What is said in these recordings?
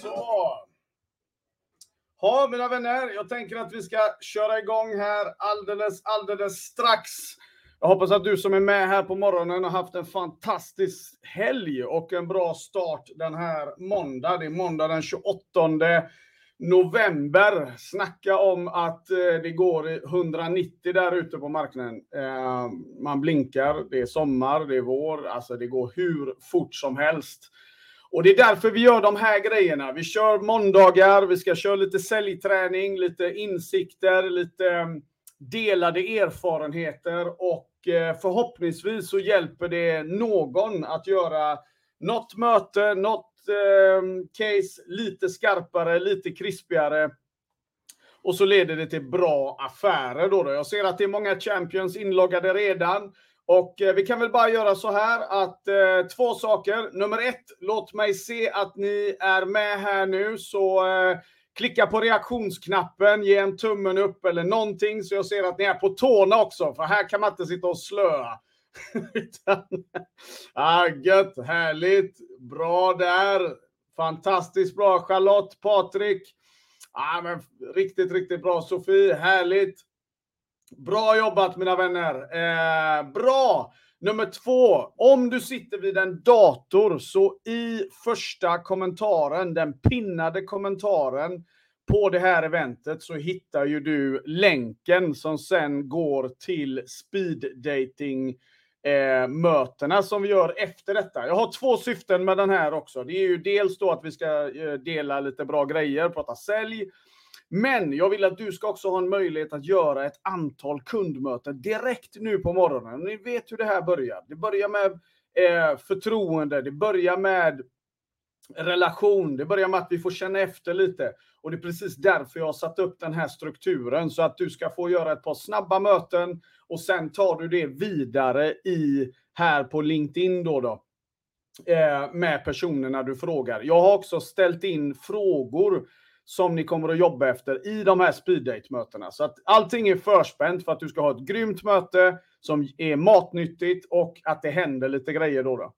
Så. Ja, mina vänner, jag tänker att vi ska köra igång här alldeles, alldeles strax. Jag hoppas att du som är med här på morgonen har haft en fantastisk helg och en bra start den här måndag. Det är måndag den 28 november. Snacka om att eh, det går 190 där ute på marknaden. Eh, man blinkar, det är sommar, det är vår, alltså det går hur fort som helst. Och det är därför vi gör de här grejerna. Vi kör måndagar, vi ska köra lite säljträning, lite insikter, lite mm, delade erfarenheter och eh, förhoppningsvis så hjälper det någon att göra något möte, något eh, case lite skarpare, lite krispigare. Och så leder det till bra affärer då. då. Jag ser att det är många champions inloggade redan. Och eh, vi kan väl bara göra så här att eh, två saker. Nummer ett, låt mig se att ni är med här nu. Så eh, klicka på reaktionsknappen, ge en tummen upp eller någonting så jag ser att ni är på tårna också. För här kan man inte sitta och slöa. ah, gött, härligt, bra där. Fantastiskt bra Charlotte, Patrik. Ah, men riktigt, riktigt bra Sofie, härligt. Bra jobbat mina vänner. Eh, bra! Nummer två, om du sitter vid en dator så i första kommentaren, den pinnade kommentaren på det här eventet så hittar ju du länken som sen går till speed dating eh, mötena som vi gör efter detta. Jag har två syften med den här också. Det är ju dels då att vi ska eh, dela lite bra grejer, prata sälj men jag vill att du ska också ha en möjlighet att göra ett antal kundmöten direkt nu på morgonen. Ni vet hur det här börjar. Det börjar med eh, förtroende, det börjar med relation, det börjar med att vi får känna efter lite. Och det är precis därför jag har satt upp den här strukturen, så att du ska få göra ett par snabba möten och sen tar du det vidare i här på LinkedIn då. då eh, med personerna du frågar. Jag har också ställt in frågor som ni kommer att jobba efter i de här speeddate-mötena. Så att allting är förspänt för att du ska ha ett grymt möte som är matnyttigt och att det händer lite grejer då. då.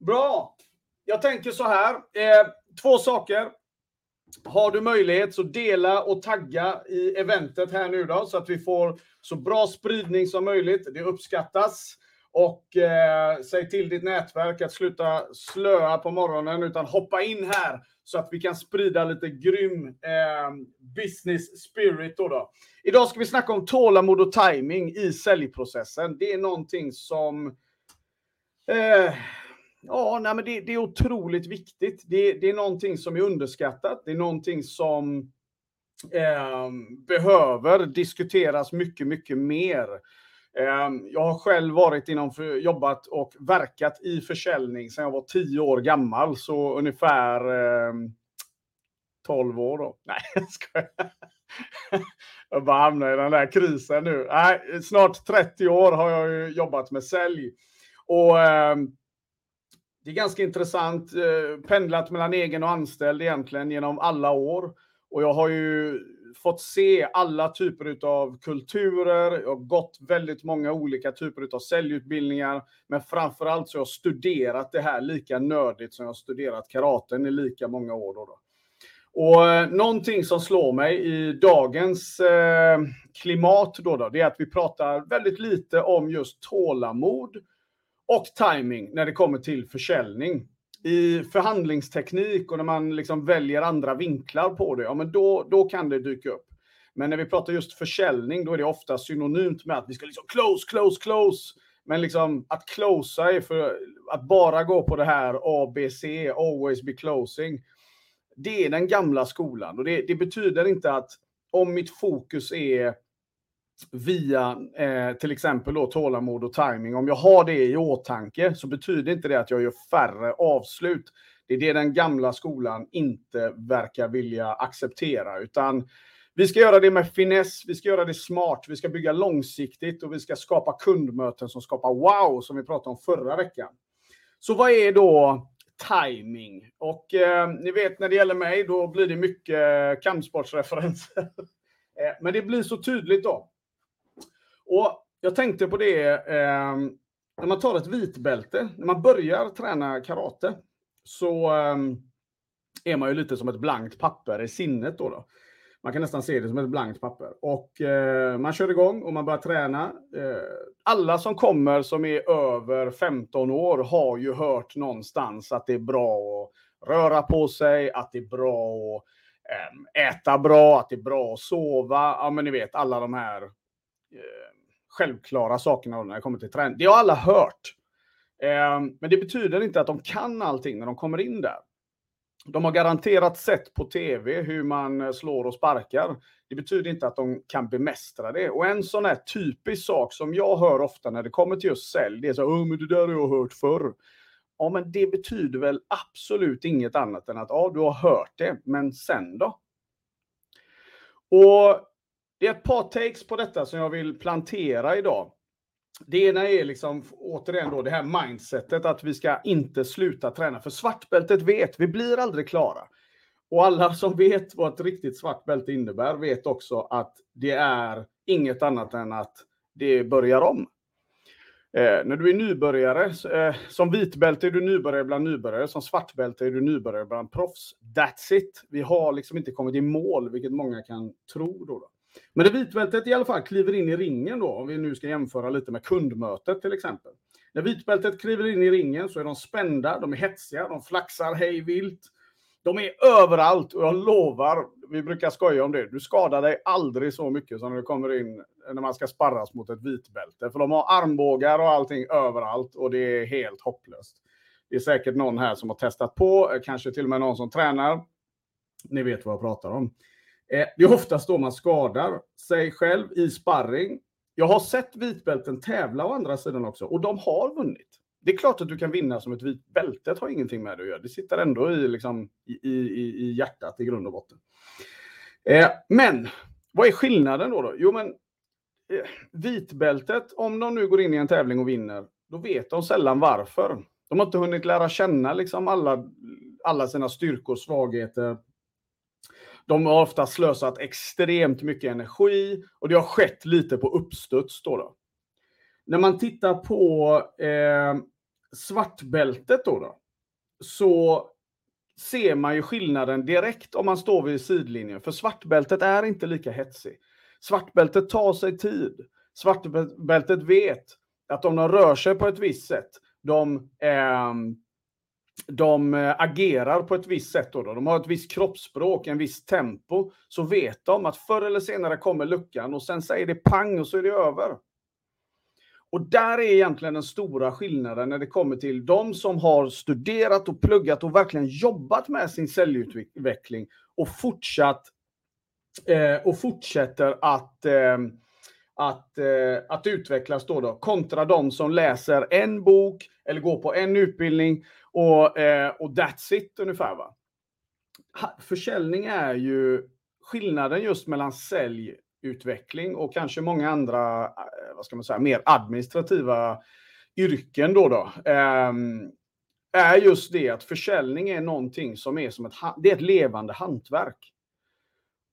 Bra! Jag tänker så här. Eh, två saker. Har du möjlighet så dela och tagga i eventet här nu då så att vi får så bra spridning som möjligt. Det uppskattas. Och eh, säg till ditt nätverk att sluta slöa på morgonen utan hoppa in här så att vi kan sprida lite grym eh, business spirit. Då, då Idag ska vi snacka om tålamod och timing i säljprocessen. Det är någonting som eh, Ja, nej, men det, det, är otroligt viktigt. Det, det, är någonting som är underskattat. Det är någonting som eh, behöver diskuteras mycket, mycket mer. Ehm, jag har själv varit inom, jobbat och verkat i försäljning sedan jag var tio år gammal, så ungefär ehm, 12 år då. Nej, jag skojar. Jag bara hamnar i den där krisen nu. Nej, snart 30 år har jag jobbat med sälj. Och eh, det är ganska intressant. Eh, pendlat mellan egen och anställd egentligen genom alla år. Och jag har ju fått se alla typer av kulturer, jag har gått väldigt många olika typer av säljutbildningar, men framförallt så har jag studerat det här lika nördigt som jag har studerat karaten i lika många år. Då, då. Och eh, någonting som slår mig i dagens eh, klimat då, då, det är att vi pratar väldigt lite om just tålamod och timing när det kommer till försäljning i förhandlingsteknik och när man liksom väljer andra vinklar på det, ja men då, då kan det dyka upp. Men när vi pratar just försäljning, då är det ofta synonymt med att vi ska liksom close, close, close. Men liksom att closea är för att bara gå på det här ABC, always be closing. Det är den gamla skolan och det, det betyder inte att om mitt fokus är via eh, till exempel då tålamod och timing. Om jag har det i åtanke så betyder inte det att jag gör färre avslut. Det är det den gamla skolan inte verkar vilja acceptera, utan vi ska göra det med finess, vi ska göra det smart, vi ska bygga långsiktigt och vi ska skapa kundmöten som skapar wow, som vi pratade om förra veckan. Så vad är då timing? Och eh, ni vet när det gäller mig, då blir det mycket kampsportsreferenser. eh, men det blir så tydligt då. Och jag tänkte på det, eh, när man tar ett vitbälte, när man börjar träna karate, så eh, är man ju lite som ett blankt papper i sinnet då. då. Man kan nästan se det som ett blankt papper. Och eh, man kör igång och man börjar träna. Eh, alla som kommer som är över 15 år har ju hört någonstans att det är bra att röra på sig, att det är bra att ehm, äta bra, att det är bra att sova. Ja, men ni vet alla de här eh, självklara sakerna när det kommer till träning. Det har alla hört. Ehm, men det betyder inte att de kan allting när de kommer in där. De har garanterat sett på tv hur man eh, slår och sparkar. Det betyder inte att de kan bemästra det. Och en sån här typisk sak som jag hör ofta när det kommer till just sälj, det är så oh, men det där har jag hört förr. Ja, men det betyder väl absolut inget annat än att ja, du har hört det, men sen då? Och det är ett par takes på detta som jag vill plantera idag. Det ena är liksom återigen då det här mindsetet att vi ska inte sluta träna. För svartbältet vet, vi blir aldrig klara. Och alla som vet vad ett riktigt svart bälte innebär vet också att det är inget annat än att det börjar om. Eh, när du är nybörjare, eh, som vitbälte är du nybörjare bland nybörjare, som svartbälte är du nybörjare bland proffs. That's it. Vi har liksom inte kommit i mål, vilket många kan tro. Då, då. Men det vitbältet i alla fall kliver in i ringen då, om vi nu ska jämföra lite med kundmötet till exempel. När vitbältet kliver in i ringen så är de spända, de är hetsiga, de flaxar hej vilt. De är överallt och jag lovar, vi brukar skoja om det, du skadar dig aldrig så mycket som när du kommer in när man ska sparras mot ett vitbälte. För de har armbågar och allting överallt och det är helt hopplöst. Det är säkert någon här som har testat på, kanske till och med någon som tränar. Ni vet vad jag pratar om. Eh, det är oftast då man skadar sig själv i sparring. Jag har sett vitbälten tävla å andra sidan också och de har vunnit. Det är klart att du kan vinna som ett vit Det har ingenting med det att göra. Det sitter ändå i, liksom, i, i, i hjärtat i grund och botten. Eh, men vad är skillnaden då? då? Jo, men eh, vitbältet, om de nu går in i en tävling och vinner, då vet de sällan varför. De har inte hunnit lära känna liksom alla, alla sina styrkor, och svagheter, de har ofta slösat extremt mycket energi och det har skett lite på uppstuds. Då, då. När man tittar på eh, svartbältet då, då, så ser man ju skillnaden direkt om man står vid sidlinjen. För svartbältet är inte lika hetsig. Svartbältet tar sig tid. Svartbältet vet att om de rör sig på ett visst sätt, de eh, de eh, agerar på ett visst sätt. Då, då. De har ett visst kroppsspråk, en viss tempo. Så vet de att förr eller senare kommer luckan och sen säger det pang och så är det över. Och där är egentligen den stora skillnaden när det kommer till de som har studerat och pluggat och verkligen jobbat med sin säljutveckling och fortsatt eh, och fortsätter att eh, att, eh, att utvecklas då, då kontra de som läser en bok eller går på en utbildning och, eh, och that's it ungefär. Va? Försäljning är ju skillnaden just mellan säljutveckling och kanske många andra, eh, vad ska man säga, mer administrativa yrken då. då eh, är just det att försäljning är någonting som är som ett, det är ett levande hantverk.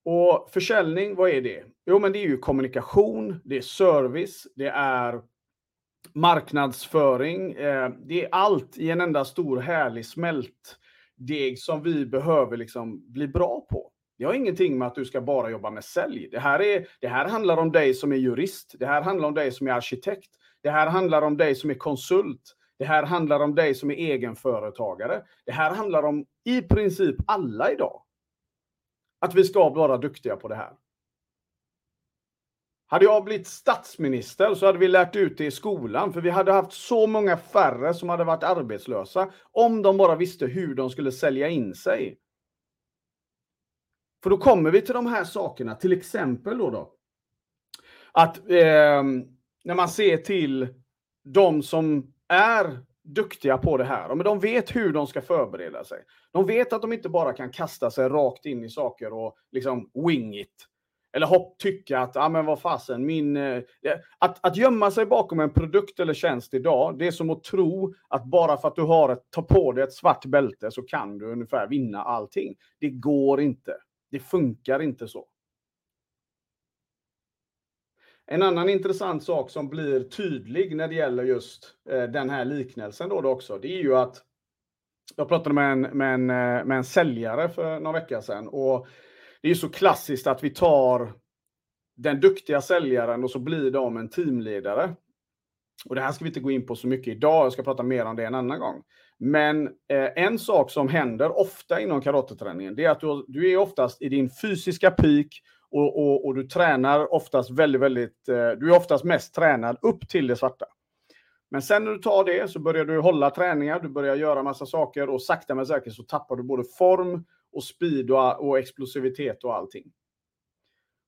Och försäljning, vad är det? Jo, men det är ju kommunikation, det är service, det är marknadsföring. Eh, det är allt i en enda stor härlig smältdeg som vi behöver liksom bli bra på. Det har ingenting med att du ska bara jobba med sälj. Det här, är, det här handlar om dig som är jurist. Det här handlar om dig som är arkitekt. Det här handlar om dig som är konsult. Det här handlar om dig som är egenföretagare. Det här handlar om i princip alla idag. Att vi ska vara duktiga på det här. Hade jag blivit statsminister så hade vi lärt ut det i skolan, för vi hade haft så många färre som hade varit arbetslösa om de bara visste hur de skulle sälja in sig. För då kommer vi till de här sakerna, till exempel då, då att eh, när man ser till de som är duktiga på det här. Men de vet hur de ska förbereda sig. De vet att de inte bara kan kasta sig rakt in i saker och liksom wing it. Eller hopp, tycka att, ja men vad fasen, min... Eh, att, att gömma sig bakom en produkt eller tjänst idag, det är som att tro att bara för att du har ett, tar på dig ett svart bälte så kan du ungefär vinna allting. Det går inte. Det funkar inte så. En annan intressant sak som blir tydlig när det gäller just eh, den här liknelsen då, då också, det är ju att jag pratade med en, med, en, eh, med en säljare för några veckor sedan och det är så klassiskt att vi tar den duktiga säljaren och så blir de en teamledare. Och det här ska vi inte gå in på så mycket idag, jag ska prata mer om det en annan gång. Men eh, en sak som händer ofta inom karateträningen, det är att du, du är oftast i din fysiska peak och, och, och, du tränar oftast väldigt, väldigt, eh, du är oftast mest tränad upp till det svarta. Men sen när du tar det så börjar du hålla träningar, du börjar göra massa saker och sakta men säkert så tappar du både form och speed och, och explosivitet och allting.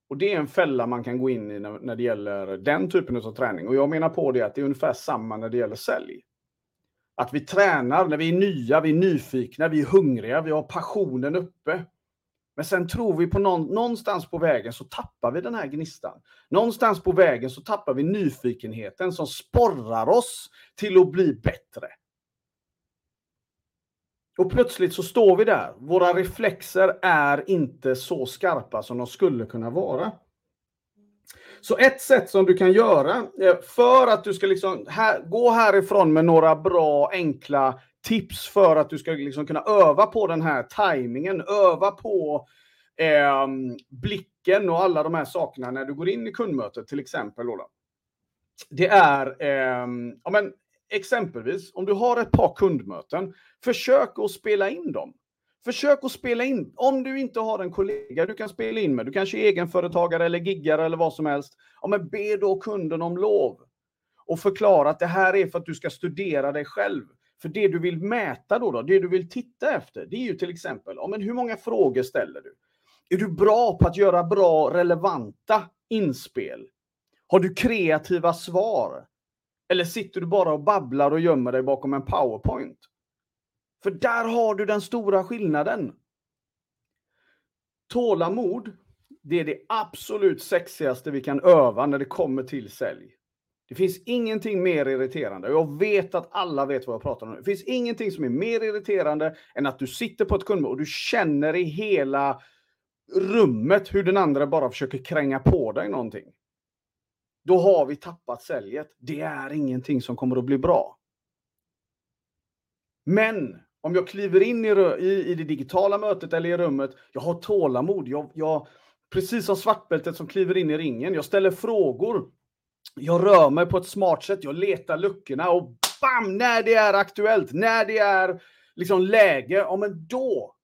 Och det är en fälla man kan gå in i när, när det gäller den typen av träning. Och jag menar på det att det är ungefär samma när det gäller sälj. Att vi tränar när vi är nya, vi är nyfikna, vi är hungriga, vi har passionen uppe. Men sen tror vi på någon, någonstans på vägen så tappar vi den här gnistan. Någonstans på vägen så tappar vi nyfikenheten som sporrar oss till att bli bättre. Och plötsligt så står vi där. Våra reflexer är inte så skarpa som de skulle kunna vara. Så ett sätt som du kan göra eh, för att du ska liksom här, gå härifrån med några bra enkla tips för att du ska liksom kunna öva på den här tajmingen, öva på eh, blicken och alla de här sakerna när du går in i kundmötet till exempel. Ola. Det är eh, ja, men, exempelvis om du har ett par kundmöten, försök att spela in dem. Försök att spela in, om du inte har en kollega du kan spela in med, du kanske är egenföretagare eller giggare eller vad som helst, ja, men be då kunden om lov och förklara att det här är för att du ska studera dig själv. För det du vill mäta då, då det du vill titta efter, det är ju till exempel, ja, men hur många frågor ställer du? Är du bra på att göra bra, relevanta inspel? Har du kreativa svar? Eller sitter du bara och babblar och gömmer dig bakom en powerpoint? För där har du den stora skillnaden. Tålamod, det är det absolut sexigaste vi kan öva när det kommer till sälj. Det finns ingenting mer irriterande. Jag vet att alla vet vad jag pratar om. Det finns ingenting som är mer irriterande än att du sitter på ett kundmöte och du känner i hela rummet hur den andra bara försöker kränga på dig någonting. Då har vi tappat säljet. Det är ingenting som kommer att bli bra. Men om jag kliver in i, i, i det digitala mötet eller i rummet, jag har tålamod. Jag, jag, precis som svartbältet som kliver in i ringen. Jag ställer frågor. Jag rör mig på ett smart sätt. Jag letar luckorna och bam! När det är aktuellt, när det är liksom läge, ja men då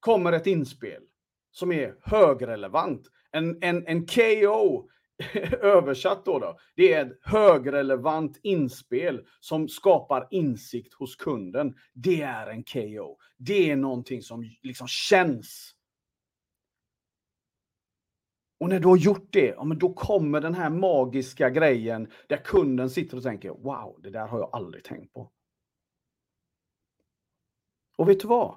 kommer ett inspel som är högrelevant. En, en, en KO översatt då, då, det är ett högrelevant inspel som skapar insikt hos kunden. Det är en KO. Det är någonting som liksom känns. Och när du har gjort det, ja, men då kommer den här magiska grejen där kunden sitter och tänker wow, det där har jag aldrig tänkt på. Och vet du vad?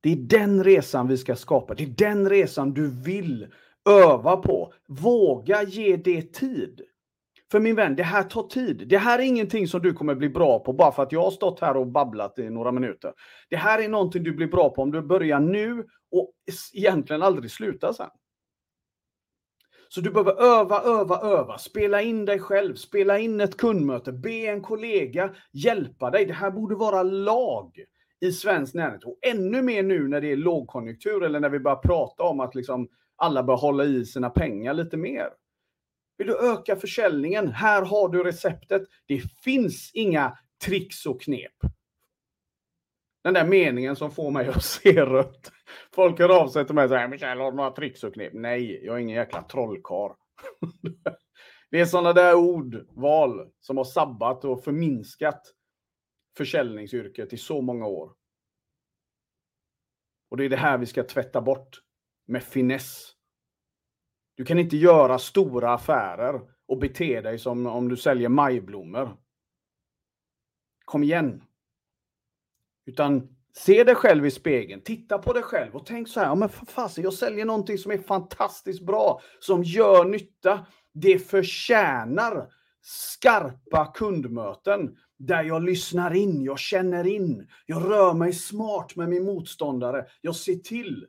Det är den resan vi ska skapa. Det är den resan du vill öva på. Våga ge det tid. För min vän, det här tar tid. Det här är ingenting som du kommer bli bra på bara för att jag har stått här och babblat i några minuter. Det här är någonting du blir bra på om du börjar nu och egentligen aldrig slutar sen. Så du behöver öva, öva, öva. Spela in dig själv, spela in ett kundmöte, be en kollega hjälpa dig. Det här borde vara lag i svenskt näringsliv. Och ännu mer nu när det är lågkonjunktur eller när vi börjar prata om att liksom alla bör hålla i sina pengar lite mer. Vill du öka försäljningen? Här har du receptet. Det finns inga tricks och knep. Den där meningen som får mig att se rött. Folk hör av sig till mig och säger Michael, har du några tricks och knep? Nej, jag är ingen jäkla trollkar. Det är sådana där ordval som har sabbat och förminskat försäljningsyrket i så många år. Och det är det här vi ska tvätta bort med finess. Du kan inte göra stora affärer och bete dig som om du säljer majblommor. Kom igen. Utan se dig själv i spegeln, titta på dig själv och tänk så här, ja men för fasen, jag säljer någonting som är fantastiskt bra, som gör nytta. Det förtjänar skarpa kundmöten där jag lyssnar in, jag känner in, jag rör mig smart med min motståndare, jag ser till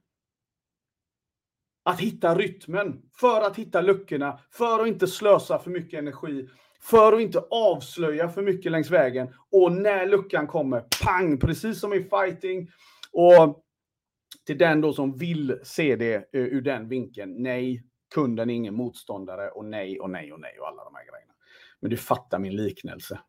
att hitta rytmen, för att hitta luckorna, för att inte slösa för mycket energi, För att inte avslöja för mycket längs vägen. Och när luckan kommer, pang, precis som i fighting. Och till den då som vill se det eh, ur den vinkeln, nej, kunden är ingen motståndare och nej och nej och nej och alla de här grejerna. Men du fattar min liknelse.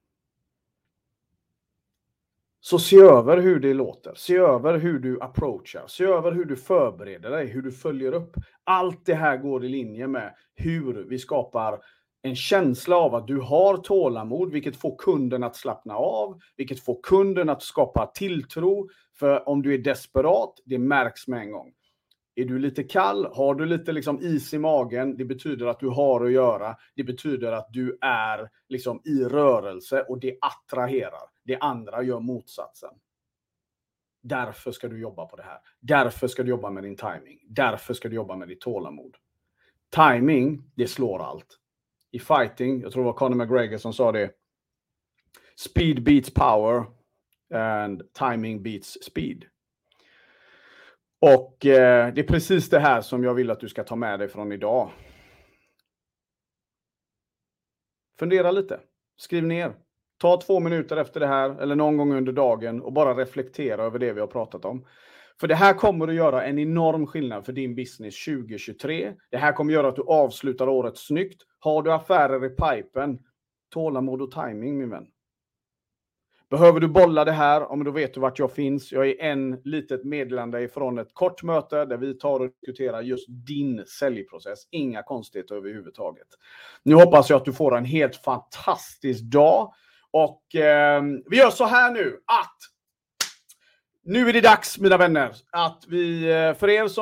Så se över hur det låter, se över hur du approachar, se över hur du förbereder dig, hur du följer upp. Allt det här går i linje med hur vi skapar en känsla av att du har tålamod, vilket får kunden att slappna av, vilket får kunden att skapa tilltro. För om du är desperat, det märks med en gång. Är du lite kall, har du lite liksom is i magen, det betyder att du har att göra. Det betyder att du är liksom i rörelse och det attraherar. Det andra gör motsatsen. Därför ska du jobba på det här. Därför ska du jobba med din timing. Därför ska du jobba med ditt tålamod. Timing, det slår allt. I fighting, jag tror det var Conor McGregor som sa det. Speed beats power and timing beats speed. Och eh, det är precis det här som jag vill att du ska ta med dig från idag. Fundera lite. Skriv ner. Ta två minuter efter det här eller någon gång under dagen och bara reflektera över det vi har pratat om. För det här kommer att göra en enorm skillnad för din business 2023. Det här kommer att göra att du avslutar året snyggt. Har du affärer i pipen, tålamod och timing min vän. Behöver du bolla det här, om då vet du vart jag finns. Jag är en litet meddelande ifrån ett kort möte där vi tar och diskuterar just din säljprocess. Inga konstigheter överhuvudtaget. Nu hoppas jag att du får en helt fantastisk dag. Och eh, vi gör så här nu att nu är det dags, mina vänner, att vi, eh, för er som